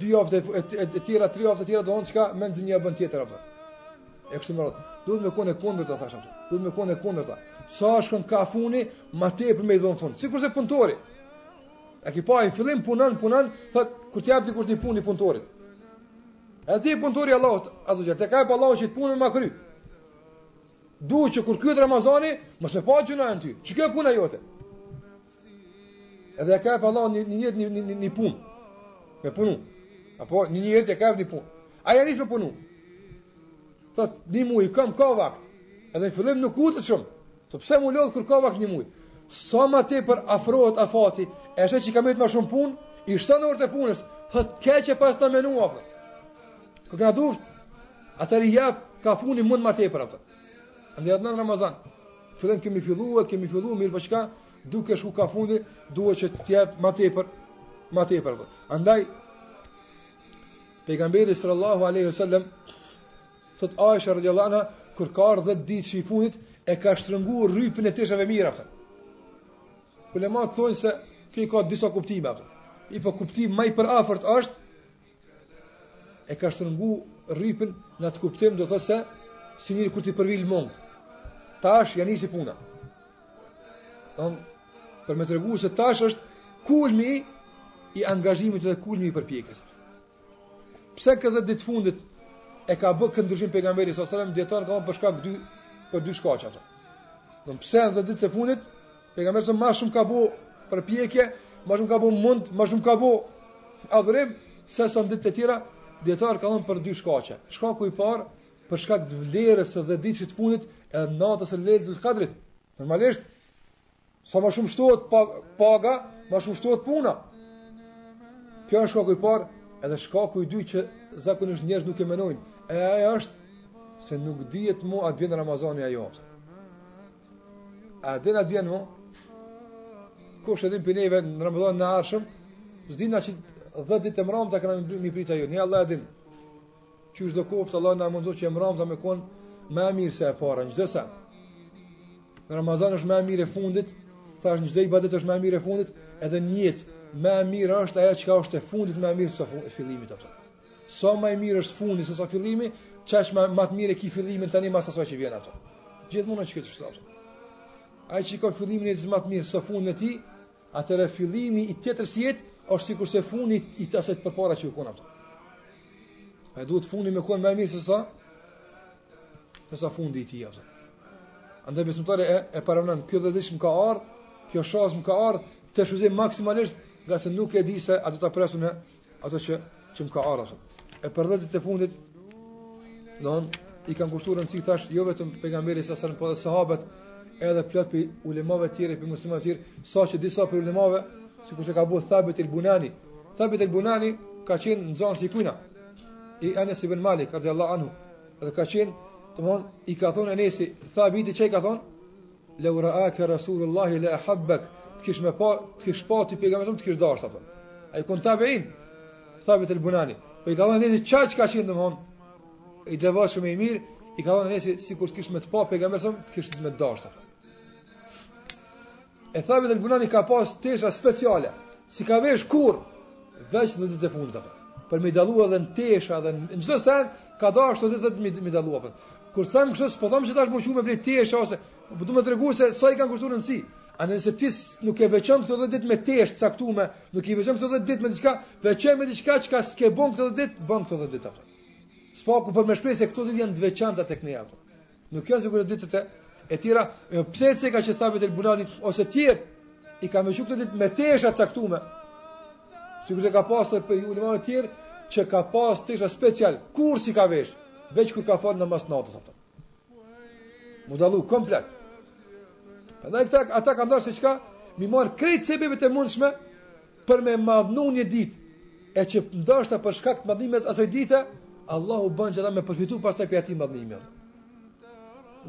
Dy javë të tëra, tri javë të tëra don çka më nxjerr një bën tjetër apo. E kështu me radhë. Duhet me konë e kundërta, thashë. Duhet me konë e kundërta. Sa shkon ka funi, më tepër me i dhon fund. Sikurse puntori. A ki pa i fillim punon, punon, thot kur ti jap dikush një punë punëtorit. E ti punëtori i Allahut, azze ve xhel, të ka kapë Allahu qet punë me kry. Du që kur kryhet Ramazani, mos me pa gjynah në ty. Kjo puna jote? Edhe e ke prej Allahut një nijet një, një, një, një punë. Me punu. Apo një nijet e ke për një punë. Ai ja nis me punu. Thot, një mujë, kam ka vakt. Edhe në fillim nuk lodhet shumë. Thot pse m'u lodhë kur ka vakt një mujë. Sa ma tepër afrohet afati, e sheh që i ka mbetë ma shumë punë, i shton orët e punës. Thot, keq e pasna menu. Ka u kanë duft, atëherë i jep ka funi mund ma tepër. Andaj edhe në Ramazan. Fillim kemi filluar, kemi filluar mirë, po çka? Duke shku ka fundi, duhet që të jap më tepër, më tepër. Po. Andaj pejgamberi sallallahu alaihi wasallam thot Aisha radhiyallahu anha kur ka ardhur 10 ditëshi i fundit e ka shtrënguar rrypin e teshave mirë apo. Ulemat thonë se kjo ka disa kuptime apo. Mirëpo kuptimi më i përafërt është E ka shtrëngu rripin në atë kuptim do të thotë se si njeri kur t'i përvjel mangë. Tash ja nisi puna. Don për më tregu se tash është kulmi i angazhimit dhe kulmi i përpjekjes. Pse këto dhjetë ditët e fundit e ka bë këtë ndryshim pejgamberi sallallahu alajhi wasallam dijetarët kanë për shkak dy për dy shkaqe ato. Don pse në dhjetë ditët e fundit Pejgamberi sa më shumë ka bo përpjekje, më shumë ka bo mund, më shumë ka bo adhurim se sa në ditë të tjera, dijetarët kanë thënë për dy shkaqe. Shkaku i parë për shkak të vlerës së dhjetë ditëve të fundit e natës së Lejletul Kadrit. Normalisht sa më shumë shtohet paga, më shumë shtohet puna. Kjo është shkaku i parë, edhe shkaku i dytë që zakonisht njerëzit nuk e mendojnë. E ajo është se nuk dihet më a të vjen Ramazani apo jo. A edhe një të vjen më? Kush e din për neve në Ramazan e ardhshëm, s'dina që dhjetë ditët e mramë të këna me i prit a jo. Një Allah e din, qysh do qoftë Allahu na mundësoftë që e mramja me kon ma e mirë se e para, në gjithë sen. Në Ramazan është ma e mirë e fundit, thash në gjithë ibadet është ma e mirë e fundit, edhe në jetë ma e mirë është ajo çka është e fundit ma e mirë se fillimi. Apo. Sa më i mirë është fundi se sa fillimi, qaq ma të mirë e ki fillimin tani mas asaj që vjen ato. Gjithmonë është kështu ato. Ai që ka fillimin e tij më të mirë se fundi i tij, atëherë fillimi i tjetrës jetë është sikur se fundi i asaj të përpara që u kon ato. E duhet fundi me kon më mirë se sa se sa fundi i tij ato. Andaj besimtari e, e paramendon, kjo dhjetëshe më ka ardhë, kjo shansë më ka ardhë, ta shfrytëzoj maksimalisht, ngase nuk e di se a do ta pres unë, Ato që që më ka ardhë, e për dhjetë ditët e fundit, don, i kanë kushtuar rëndësi si tash, jo vetëm pejgamberi salallahu selem, po edhe sahabët, edhe plot prej ulemave tjere, prej muslimanëve tjere, sa që disa prej ulemave, sikur çka ka bërë Thabit el-Bunani, Thabit el-Bunani ka qenë nxënës i kujna, i Enes ibn Malik, radijallahu anhu, edhe ka qenë, domethënë, i ka thonë Enesi, Thabitit çka i ka thonë, Lau ra'aka Rasulullahi la ahabbak, të kish më pa, të kish pa ty pejgamberi të kish dashur apo. Ai u kon tabein. Thabit al-Bunani. Po i ka thënë Enesi qaq që qenë domthon. I devotshëm i mirë, i ka thënë Enesi sikur të kish me të pa pejgamberi të kish me dashur. E Thabit al-Bunani ka pas tesha speciale. S'i ka vesh kur veç në dhjetë të fundit apo. Për me dalluar edhe në tesha edhe në çdo sen ka dashur dhjetë ditët me dalluar. Kur them kështu, s'po them që tash me shku me ble tesha ose po du me të tregoj se sa i kanë kushtuar rëndësi. A nëse ti nuk i veçon këto 10 ditë me tesh të caktuar, nuk i veçon këto 10 ditë me diçka, veçoni me diçka çka s'ke bën këto 10 ditë, bën këto 10 ditë apo. Së paku për me shpreh se këto ditë janë të veçanta tek ne apo. Nuk janë sikur ditët e e tjera, e për atë se ka që Thabit el-Bunani ose tjerë i kanë veçu këto ditë me tesh të caktuar. Sikur që ka pas të prej ulemave tjerë, që ka pas tesha speciale, kurrë s'i ka vesh, veç kur ka falë në namaz natës, apëton. Mu dalu, komplet. Pra edhe këta, ata ka ndarë se çka, me i marrë krejt sebebet e mundshme, për me madhnu një ditë, e që ndoshta për shkak të madhnimit asaj dite, Allahu bën që ata me përfitu pastaj prej atij madhnimit.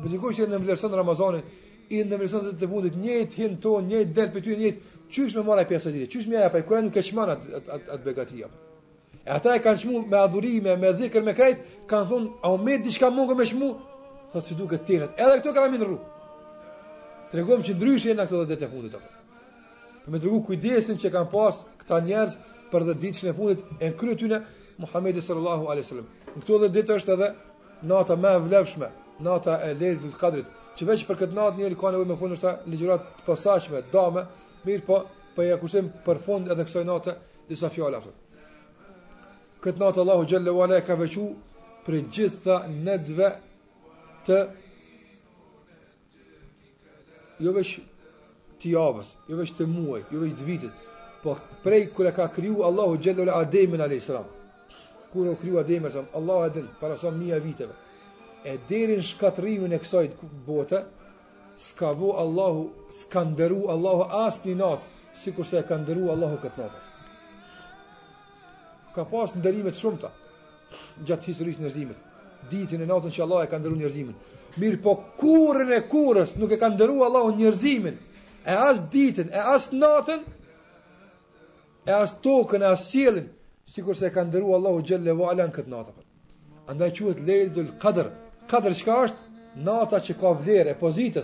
Po dikush që s'e vlerëson Ramazanin, E s'e vlerëson dhjetë të fundit njëjtë hin, thon, njëjtë del për ty njëjtë, çysh me marrë pjesë n'to ditë, çysh me i jap ai kur nuk e çmon atë atë at, at begati apo. E ata e kanë çmu me adhurime, me dhikr, me krejt, kanë thon, a u met diçka ma me çmu? Thotë si duket teshat. Edhe këto kanë me i ndërru. Tregon që ndryshe janë këto ditë të fundit apo. Për me tregu kujdesin që kanë pas këta njerëz për dhjetë ditët e fundit e në krye tyne Muhammedi sallallahu alaihi sallam. Në këto dhjetë ditë është edhe Nata më e vlefshme, nata e Lejletul Kadrit, që veç për këtë natë njëri ka nevojë me bo një ligjëratë të posaçme, da me, mirëpo po ja kushtojmë për fund edhe kësaj nate disa fjalë ato. Këtë natë Allahu xhelle ve ala e ka veçu prej gjitha netëve të jo veç të javës, jo veç të muajit, jo veç të vitit, po prej kur e ka kriju Allahu xhelle ve ala Ademin a.s. Kur u kriju Ademin a.s. Allahu e din, para sa mija viteve, e deri n'shkatërrimin e kësaj bote, s'ka bo Allahu, s'ka nderu Allahu as një natë, sikurse e ka nderu Allahu këtë natë. Ka pas nderime t'shumta, gjatë historisë njerëzimit. Ditën e natën që Allahu e ka nderu njerëzimin. Mirëpo kurrën e kurrës nuk e ka nderu Allahu njerëzimin. E as ditën, e as natën, e as tokën, e as qiellin, sikurse e ka nderu Allahu xhelle ve ala këtë natë. Andaj quhet Lejletul Kadr. Kadr çka është? Nata që ka vlerë e pozitë.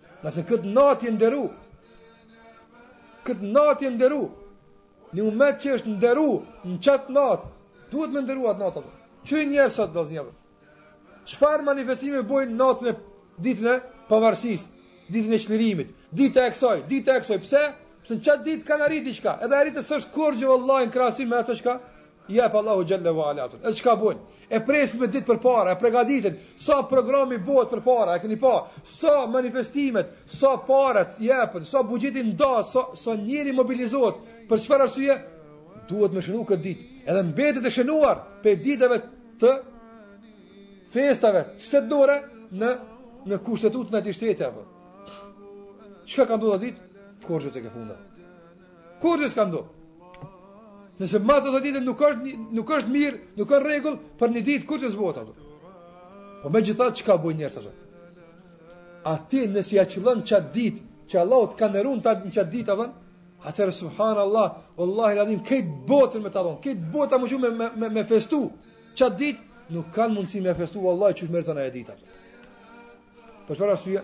Nëse këtë natë e nderu, këtë natë e nderu, një ummet që është nderu në çat natë, duhet me nderu atë natë, që njerëzit sot, do njerëz, çfarë manifestime bojnë natën e ditën e pavarësisë, ditën e çlirimit, dita e kësaj, dita e kësaj, pse? Pse në çat ditë kanë arrit diçka, edhe arritja s'është kurgjë vallahi në krahasim me atë çka, I jep Allahu xhelle ve ala atyne. E çka bojnë? E presin me ditë përpara, e përgatiten. Sa program bëhet përpara, e keni pa? Sa manifestimet, sa parat jepen, sa buxheti ndahet, sa sa njeri mobilizohet. Për çfarë arsye? Duhet me shënu këtë ditë. Edhe mbetet e shënuar prej ditëve të festave, çse dora në në kushtetutën e shtetit apo. Çka ka ndodhur at ditë? Kurgjë tek e fundit. Kurrë s'ka ndodhur. Nëse në masë atë ditë nuk është nuk është mirë, nuk është rregull, për një ditë kurrë s'zbret ato. Po me gjithatë çka bojnë njerëz ato? A ti nëse ja qëllon qatë ditë, që Allah të ka nderu ty në qatë ditë, avën? Atëherë, subhanallah, wallahi ladhim, këtë botën me talon, këtë botën më shumë me, me, me festu, qatë ditë, nuk kanë mundësi me festu, vallahi qysh është mirë në atë ditë, Për çfarë arsye?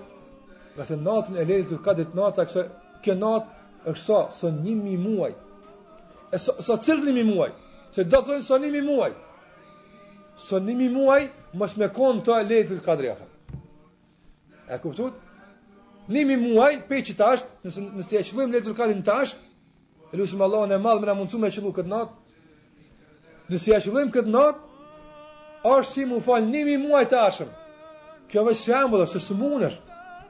Nga se natën e lejletul kadrit nata, kjo kjo natë është sa, sa një mijë muaj. E sa, sa cilët një mijë muaj? S'e ka thënë sa një mijë muaj. Sa një mijë muaj, mos me konë lejletul kadri, afer. E kuptuat? Një mijë muaj, pej që tash, nëse, nëse ja qëllojmë lejletul kadrin tash, Lusim Allahun e madh me na mundësu me qëllu këtë natë. Nëse ja qëllojmë këtë natë, është si m'u falë një mijë muaj tashmë. Kjo veç shembull është, se s'mundesh.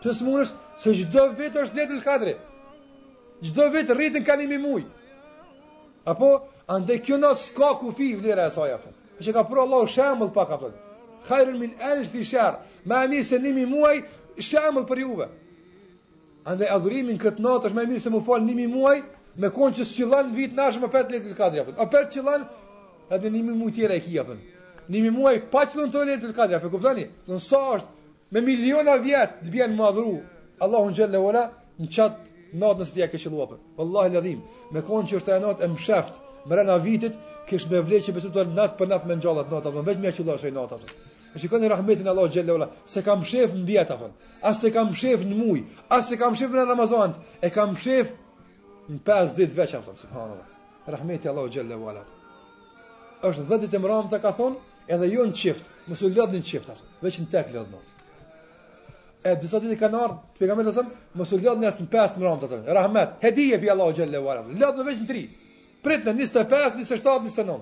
Ti s'mundesh se çdo vit është lejletul kadri. Çdo vit rriten ka një mijë muaj. Apo andaj kjo natë s'ka kufi vlera e saj apo. Veç ka pru Allahu shembull pak apo. Khairun min alf shahr. Ma mirë se një mijë muaj shembull për juve. Andaj adhurimi në këtë natë është më i mirë se m'u fal 1000 muaj, me kon që s'qillon n'vit tash me apet lejletul kadri apo. Apet qillon edhe 1000 muaj tjera e ki apo. 1000 muaj pa qillu lejletul kadri apo kuptoni? Domethënë sa është me miliona vjet të bjen me adhuru Allahun xhelle ve ala në çat natë nëse ti ja ke qellu apo. Wallahi ladhim, me kon që është ajo natë e msheft, mrena vitit, kish me vlejë që besimtari natë për natë me ngjallat natë apo vetëm ja qëllu asaj nate apo. E shikoni rahmetin e Allahut xhelle ve ala, s'e ka mshef në vjet apo. As s'e ka mshef në muj, as s'e ka mshef në Ramazan, e ka mshef në 5 ditë veç apo subhanallah. Rahmeti i Allahut xhelle ve ala. Veç 10 ditë t'mramë ta ka thon, edhe jo në çift, mos u lodhni në çift apo, veç në tek lodhni. E disa hadithe kanë ardhur, pejgamberi s.a.s. mos u lodhni as në 5 t'mramet ato. Rahmet, hedije pi Allahut xhelle ve ala. Lodhni veç në 3. Pritne 25, 27, 29.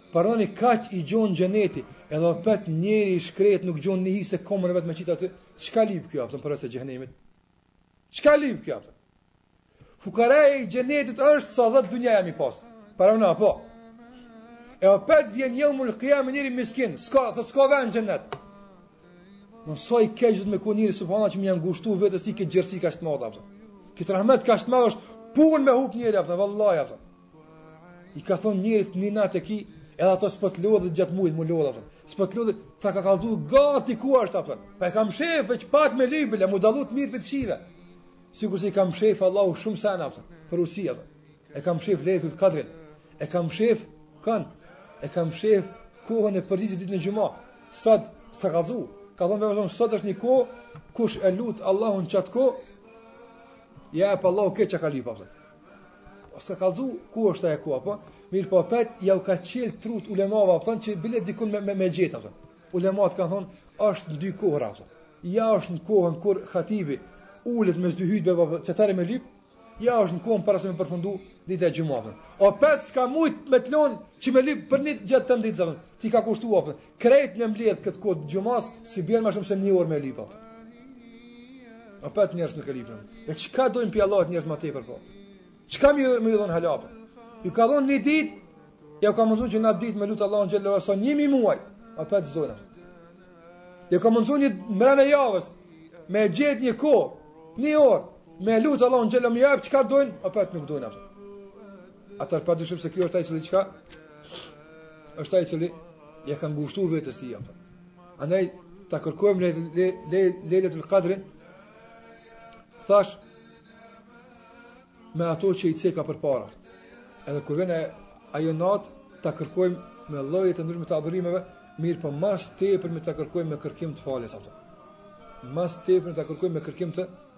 Paramendoni kaq i gjon xheneti edhe opet njeri i shkret nuk gjon ni hise komën e vet me qit aty çka lyp kjo a kupton para se xhehenemit çka lyp kjo a kupton fukaraja i xhenetit është sa 10 dunja ka me i pas paramendo po e opet vjen jeumul kijameh njeri miskin s'ka thot s'ka vend n'xhenet Sa i keq do të me kon njeri subhanallah që me ja ngushtu vetes ti ke gjersi kaq të madh apo. Kit rahmet kaq të madh është punë me hub njeri apo vallahi apo. I ka thonë njerit një natë e ki, edhe ato s'po të lodh gjatë mujit, mu lodh, s'po të lodh, ta ka kallzu gati ku është, apo. Po e ka mshefë, veç pak me lejbële, mu dallu të mirët prej të kshive. Sikurse i ka mshefë Allahu shumë sene, apo, për urtësi, apo. E ka mshefë lejletul kadrin, e ka mshefë, kanë, e ka mshefë kohën e përgjigjes ditën e xhuma, sot s'ka kallzu, ka thonë vetëm sot është një kohë, kush e lut Allahun qat kohë, ja ep Allahu këtë që ka lypë, apo. O s'ka kallzu ku është ajo kohë apo? Mirëpo opet ja u ka çel trutë ulemave, thon që bile diku me me, me gjet apo. Ulemat kan thon është dy kohëra apo. Ja është në kohën kur hatibi ulet mes dy hutbeve apo qatherë me lyp. Ja është në kohën para se me përfundu dita e xhumasë. Opet s'ka mujt me t'lon që me lyp për një gjatë tanë ditës sot. Ti ka ngushtu apo? Krejt me mbledh këtë kohë t'xhumasë, s'i bjen ma shumë se një orë me lypë. Apet njerëzit nuk e lypin. E qka dojnë prej Allahut njerëzit ma tepër po? Qka mi, mi dhonë hala apo? Ju ka dhonë një ditë, ja u ka mundsu që në qat ditë me lutë Allahun xhelle sa një mijë muaj, apet s'dojnë. Ja u ka mundsu një mrena javës, me gjetë një kohë, një orë, me lutë Allahun xhelle me ja ep, qka dojnë, apet nuk dojnë. Atëherë pa dyshim se kjo është ai që qka, është ai që ja ka ngushtu vetës tij. Andaj, ta kërkojmë le, le, le, lejletul kadrin, thashë, me ato që i ceka përpara. Edhe kur vjen ajo natë, ta kërkojmë me lloje të ndryshme të adhurimeve, mirëpo ma së tepërmi ta kërkojmë me kërkim të faljes ato. Ma së tepërmi ta kërkojmë me kërkim të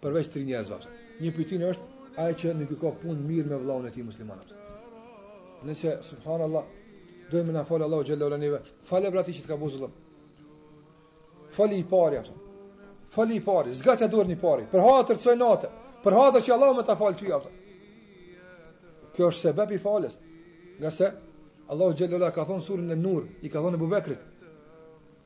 Përveç tri njerëzve. Një prej tyre është ai që nuk i ka punë mirë me vëllaun e tij musliman. Nëse subhanallah dojmë me na fal Allahu xhelle ve ala neve. Falja atij që të ka bo zullum. Falja i pari atë. Falja i pari, zgatja dorën i pari. Për hatër të ksaj nate. Për hatër që Allahu me ta fal ty atë. Kjo është sebeb i faljes. Ngase Allahu xhelle ka thon në suren en-Nur, i ka thon Abu Bekrit.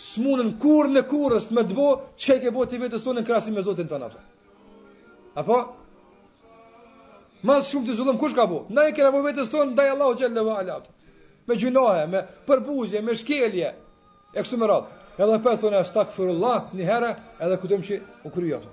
S'munden kurrë kurrkush me të bo, qka i ke bo ti vetës tonë në krahasim me Zotin tonë, apo? Apo? Ma s'shumti zullum, kush ka bo? Na ia kena bo vetës tonë, ndaj Allahut xhelle ve ala. Me gjunahe, me përbuzje, me shkelje, e kështu me radhë. Edhe po thom, estagfirullah, një herë, edhe kujtojmë që u kry, apo?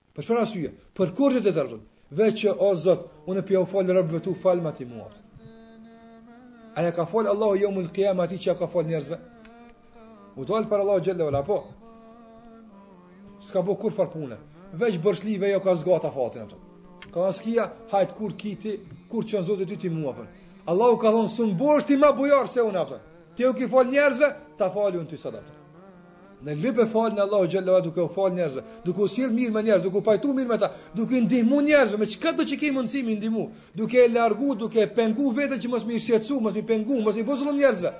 Për çfarë arsye? Për kurrgjo tjetër. Veç që o Zot, unë po ja fal robëve tu falma ti mua. A ja ka fal Allahu jeumul kijameti atij që ja ka fal njerëzve? U dal para Allahut xhelle ve ala po. S'ka bo kurrfarë pune. Veç borxhlive ju ka zgat afatin ato. Ka a s'ki a, hajt kur ki ti, kur t'çon Zoti ty ti mua po. Allahu ka thon s'un bohesh ti ma bujar se unë ato. Ti ju ki fal njerëzve, ta fali unë ty sot ato. Me lyp faljen e Allahut xhelle ve ala duke u fal njerëzve, duke u sjell mirë me njerëz, duke u pajtu mirë me ta, duke i ndihmu njerëzve me çka do që kemi mundësi mi ndihmu, duke e largu, duke e pengu veten që mos mi shqetësu, mos mi pengu, mos me bo zullum njerëzve.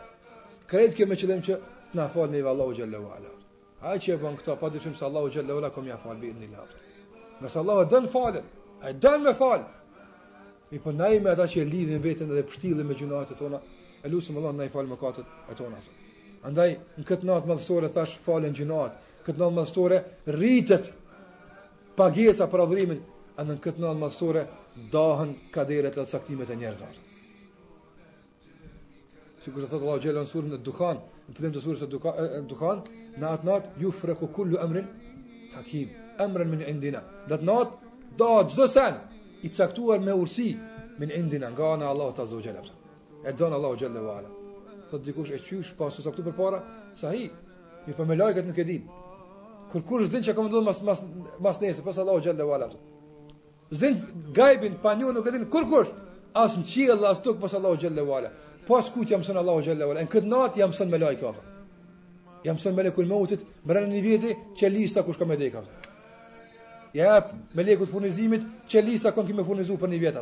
Krejt kjo me qëllim që të na falë neve Allahu xhelle ve ala. Ai që e bën këto, pa dyshim se Allahu xhelle ve ala ka me ia fal bi idhnillah. Nëse Allahu e don faljen, ai don me fal. Mirpo na jemi ata që lidhim veten dhe pështillim me gjynahet e tona, e lusim Allahun na i fal mëkatet e tona. Andaj në këtë natë madhështore thash falen gjynahet, këtë natë madhështore rritet pagesa për adhurimin, andaj në këtë natë madhështore dahen kaderet dhe caktimet e njerëzve. Sikur të thotë Allahu xhelle në suren Duhan, në fillim të sures Duhan, në atë natë jufreku kullu amrin hakim, amran min indina. Në atë natë dahet çdo sen i caktuar me urtsi min indina nga ana e Allahut azze ve xhel. E dan Allahu xhelle ve ala. Thot dikush e qysh po s'a caktu përpara, sahi. Mirpo melaiket nuk e dinë. Kurkush s'din çka me ndodh mas mas mas nesër pos Allahut xhelle ve ala. Zënj gajbin pa njohë nuk e din kurkush, as në qiell, as tokë, pos Allahut xhelle ve ala. Pos kujt ia mëson Allahu xhelle ve ala, në këtë natë ia mëson melaikeve. Apo. Ia mëson melekul mautit, mrena një vjeti, qe lista kush ka me dekë. Ja, melekut furnizimit, qe lista kon ki me furnizu për një vjet.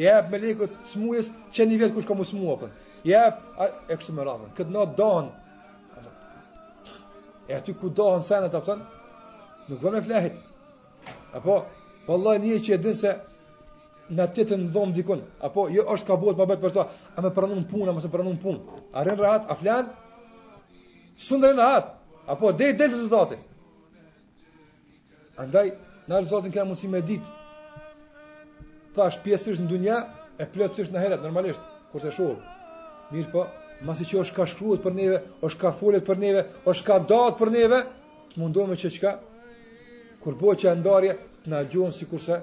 Ja, melekut smujës, qe një vjet kush ka mu smu. Apo. Ja, a, e kështu me radhë. Këtë natë dahen, e aty ku dahen senet, apo, nuk bën me flejt. Apo, vallahi një që e din se në të të ndom dikun, apo, jo është ka bohet muhabet për ta, a me pranu n'punë, a mos me pranu n'punë, a rrin rahat, a flen, s'mund rrin rahat, apo, deri t'delin rezultatet. Andaj, ne rezultatin kena mundësi me dit, tash pjesërisht në dunja, e plotsisht në ahiret, normalisht, kur të shohim, mirëpo, masi që është ka shkruhet për neve, është ka folet për neve, është ka dahet për neve, Të mundohemi që çka kur bëhet kjo ndarje të na gjejnë sikurse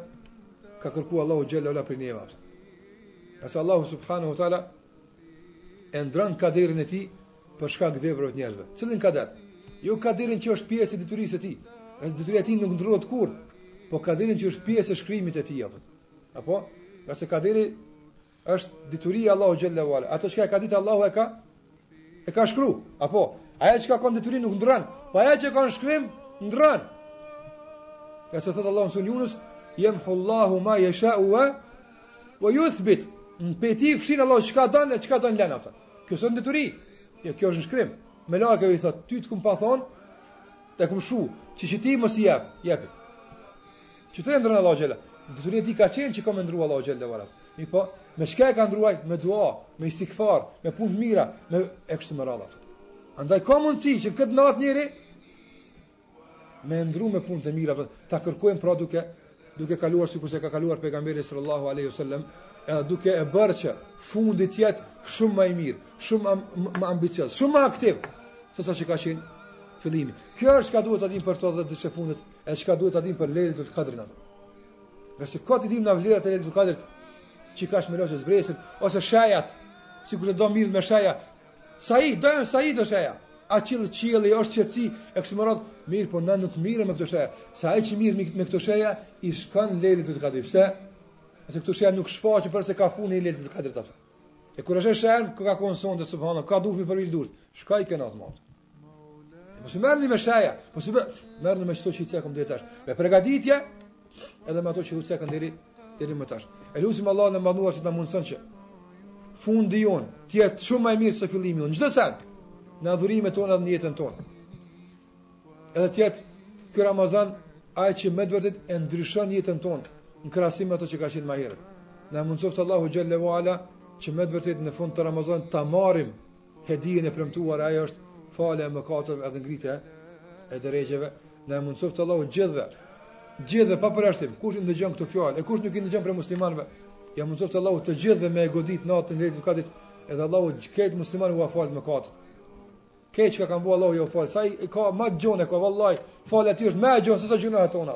ka kërku Allahu xhelle ve ala prej neve. Pse Allahu subhanahu wa taala e ndron kaderin e tij për shkak të veprave të njerëzve. Cilin kader? Jo kaderin që është pjesë e diturisë së tij. Se dituria e tij nuk ndrohet kurrë, po kaderin që është pjesë e shkrimit të tij apo. Apo, se kaderi Është dituri e Allahut xhelle ve ala. Ato që ka ditë Allahu e ka e ka shkru, apo ajo që ka kon n'dituri nuk ndron, po ajo që ka në shkrim ndron. Ja se thot Allahu n'suren Yunus, yamhu Allahu ma yasha wa wa yuthbit. Në peti fshin Allahu çka don e çka don lën ata. Kjo është dituri. Jo kjo është shkrim. Melaikes i thot, ty të kom pas thon, të kom shkru, që qitij mos i jep, jepi. Që të ndrron Allahu xhele. Dituria e tij ka qenë që ka me ndrru Allahu xhele ve ala. Mirëpo, me çka e ka ndrru? Me dua, me istighfar, me punë të mira, me e kështu me radhë. Andaj ka mundësi që këtë natë njeri me ndrru me punë të mira, ta kërkojmë pra duke duke kaluar sikurse ka kaluar pejgamberi sallallahu alaihi wasallam, edhe duke e bërë që fundi të jetë shumë më i mirë, shumë më ambicioz, shumë më aktiv se sa që ka qenë fillimi. Kjo është çka duhet të dimë për këto dhjetë të fundit E çka duhet ta dimë për Lejletul Qadrin? Nëse ka të dimë nga vlerat e Lejletul Qadrit, që ka shumë melaqe zbresin, ose shejat, si kush do merret me sheja, sa i, dojmë sa i do sheja, a qilë qili, është qetësi, e kështu me radhë, mirëpo ne nuk merremi me këto sheja, se ai që merret me këto sheja, i shkon Lejletul Qadri, pse? Se këto sheja nuk shfaqen, përveç se kah funi i Lejletul Qadri, ta E kur e sheh shejën, ku ka konë sonde, subhanë, ka duhë mi përvjel durt, shko i këno tema të, Mos u merrni me sheja, mos u merrni me çdo çit që kam deri tash. Me përgatitje edhe me ato që ulse kanë deri deri më tash. E lusim Allahun e madhëruar që ta mundëson që fundi jonë të jetë shumë më i mirë se fillimi jonë. Çdo send në adhurimet tona në jetën tonë. Edhe të jetë ky Ramazan ai që me vërtet e ndryshon jetën tonë në krahasim me atë që ka qenë më herët. Na mundësoftë Allahu xhele ve ala që me vërtet në fund të Ramazan ta marrim Hedijen e premtuar ajo është falja e mëkateve edhe ngritja e derexheve. Na e mundësoftë Allahu gjithëve. Gjithëve pa përjashtim. Kush i ndëgjon këto fjalë? E kush nuk i ndëgjon prej muslimanëve? Jau mundësoftë Allahu të gjithëve me e godit natën e Lejletul Qadrit. Edhe Allahu gjithë muslimanëve ua faltë mëkatet. Krejt çka kanë bo Allahu jau faltë. Sa i kem gjynahe ka vallahi. Falja e tij është më e gjonë se sa gjynahet tona.